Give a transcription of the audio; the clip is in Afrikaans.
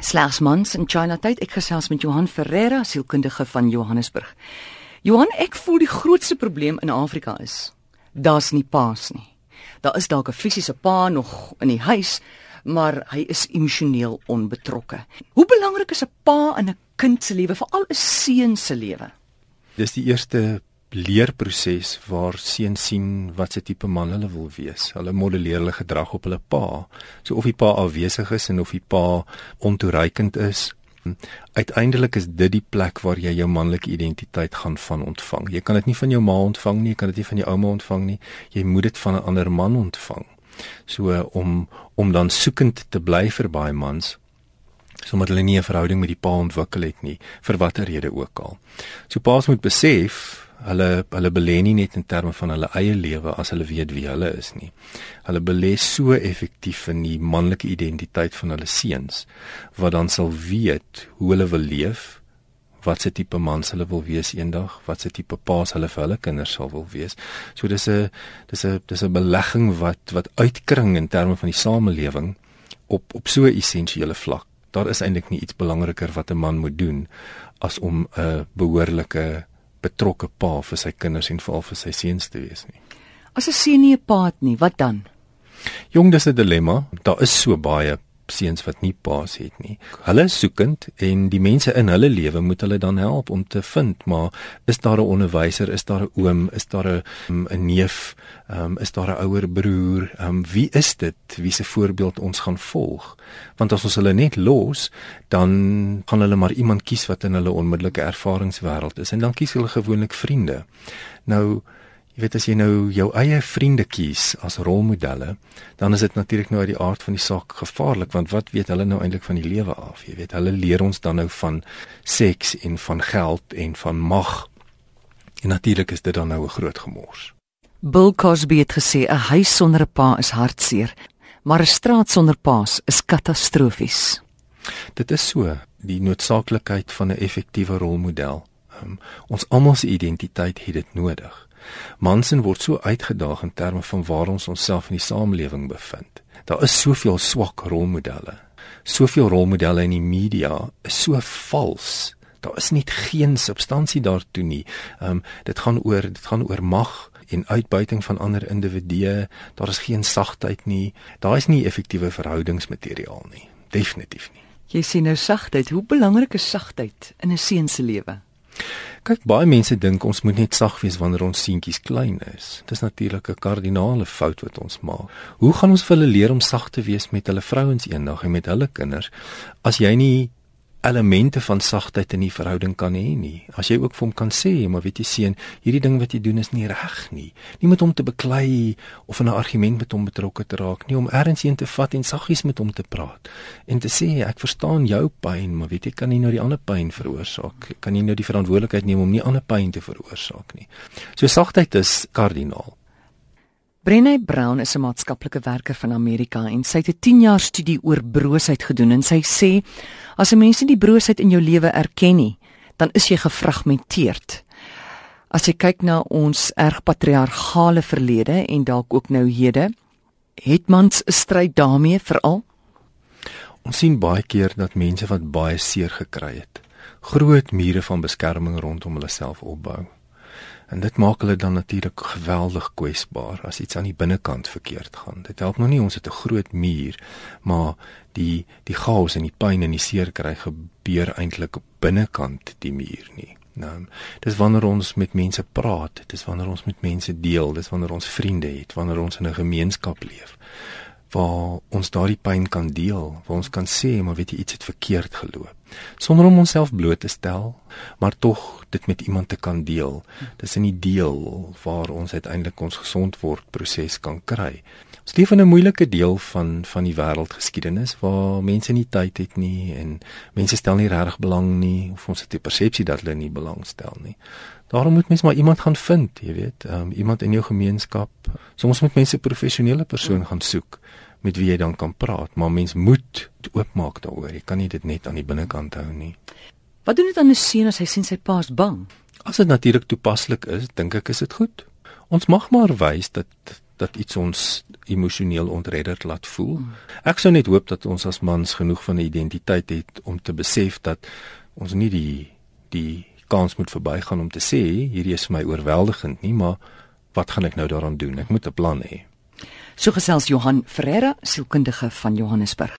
Slegs mans in China tyd. Ek gesels met Johan Ferreira, sielkundige van Johannesburg. Johan, ek voel die grootste probleem in Afrika is daar's nie paas nie. Daar is dalk 'n fisiese pa nog in die huis, maar hy is emosioneel onbetrokke. Hoe belangrik is 'n pa in 'n kind se lewe, veral 'n seun se lewe? Dis die eerste leerproses waar seuns sien wat se tipe man hulle wil wees. Hulle modelleer hulle gedrag op hulle pa. So of die pa afwesig is en of die pa ontoereikend is. Uiteindelik is dit die plek waar jy jou manlike identiteit gaan van ontvang. Jy kan dit nie van jou ma ontvang nie, jy kan dit nie van jou ouma ontvang nie. Jy moet dit van 'n ander man ontvang. So om om dan soekend te bly vir baie mans sommer hulle nie 'n verhouding met die pa ontwikkel het nie vir watter rede ook al. So paas moet besef hulle hulle belê nie net in terme van hulle eie lewe as hulle weet wie hulle is nie. Hulle belê so effektief in die manlike identiteit van hulle seuns wat dan sal weet hoe hulle wil leef, wat se tipe mans hulle wil wees eendag, wat se tipe paas hulle vir hulle kinders sal wil wees. So dis 'n dis 'n dis 'n belegging wat wat uitkring in terme van die samelewing op op so 'n essensiële vlak. Daar is eintlik nie iets belangriker wat 'n man moet doen as om 'n behoorlike betrokke pa vir sy kinders en veral vir sy seuns te wees nie. As 'n seun nie 'n pa het nie, wat dan? Jong, dis 'n dilemma. Daar is so baie seuns wat nie paas het nie. Hulle is soekend en die mense in hulle lewe moet hulle dan help om te vind, maar is daar 'n onderwyser, is daar 'n oom, is daar 'n mm, 'n neef, um, is daar 'n ouer broer? Um, wie is dit? Wie se voorbeeld ons gaan volg? Want as ons hulle net los, dan gaan hulle maar iemand kies wat in hulle onmiddellike ervaringswêreld is en dan kies hulle gewoonlik vriende. Nou Jy weet as jy nou jou eie vriende kies as rolmodelle, dan is dit natuurlik nou uit die aard van die saak gevaarlik want wat weet hulle nou eintlik van die lewe af? Jy weet, hulle leer ons dan nou van seks en van geld en van mag. En natuurlik is dit dan nou 'n groot gemors. Bill Cosby het gesê 'n huis sonder 'n pa is hartseer, maar 'n straat sonder pa's is katastrofies. Dit is so, die noodsaaklikheid van 'n effektiewe rolmodel. Um, ons almal se identiteit het dit nodig. Mansen word so uitgedaag in terme van waar ons onsself in die samelewing bevind. Daar is soveel swak rolmodelle. Soveel rolmodelle in die media is so vals. Daar is net geen substansie daartoe nie. Ehm um, dit gaan oor dit gaan oor mag en uitbuiting van ander individue. Daar is geen sagtheid nie. Daar is nie effektiewe verhoudingsmateriaal nie. Definitief nie. Jy sien nou sagtheid. Hoe belangrik is sagtheid in 'n seun se lewe? Kyk, baie mense dink ons moet net sag wees wanneer ons seentjies klein is. Dis natuurlik 'n kardinale fout wat ons maak. Hoe gaan ons vir hulle leer om sag te wees met hulle vrouens eendag en met hulle kinders as jy nie elemente van sagtheid in die verhouding kan hê nie. As jy ook vir hom kan sê, maar weet jy seun, hierdie ding wat jy doen is nie reg nie. Nie met hom te beklei of in 'n argument met hom betrokke te raak nie, om ergens heen te vat en saggies met hom te praat en te sê ek verstaan jou pyn, maar weet jy kan nie nou die ander pyn veroorsaak. Kan nie nou die verantwoordelikheid neem om nie ander pyn te veroorsaak nie. So sagtheid is kardinaal. Brené Brown is 'n maatskaplike werker van Amerika en sy het 'n 10 jaar studie oor broosheid gedoen en sy sê as 'n mens nie die broosheid in jou lewe erken nie, dan is jy gefragmenteerd. As jy kyk na ons erg patriargale verlede en dalk ook nou hede, het mans 'n stryd daarmee veral. Ons sien baie keer dat mense wat baie seer gekry het, groot mure van beskerming rondom hulle self opbou. En dit maak hulle dan natuurlik geweldig kwesbaar as iets aan die binnekant verkeerd gaan. Dit help nou nie ons het 'n groot muur, maar die die chaos en die pyn en die seer kry gebeur eintlik binnekant die muur nie. Nou, dis wanneer ons met mense praat, dis wanneer ons met mense deel, dis wanneer ons vriende het, wanneer ons in 'n gemeenskap leef waar ons daardie pyn kan deel, waar ons kan sê maar weet jy iets het verkeerd geloop. Sonder om onsself bloot te stel, maar tog dit met iemand te kan deel. Dis in die deel waar ons uiteindelik ons gesond word proses kan kry. Ons leef in 'n moeilike deel van van die wêreldgeskiedenis waar mense nie tyd het nie en mense stel nie regtig belang nie of ons het die persepsie dat hulle nie belang stel nie. Daarom moet mens maar iemand gaan vind, jy weet, um, iemand in jou gemeenskap. Soms moet mense 'n professionele persoon gaan soek met wie jy dan kan praat, maar mens moet oopmaak daaroor. Jy kan nie dit net aan die binnekant hou nie. Wat doen dit dan 'n seun as hy sien sy pa's bang? As dit natuurlik toepaslik is, dink ek is dit goed. Ons mag maar wys dat dat iets ons emosioneel ontredderd laat voel. Ek sou net hoop dat ons as mans genoeg van 'n identiteit het om te besef dat ons nie die die kans moet verbygaan om te sê hierdie is vir my oorweldigend nie, maar wat gaan ek nou daaraan doen? Ek moet 'n plan hê. So gesels Johan Ferreira, sielkundige van Johannesburg.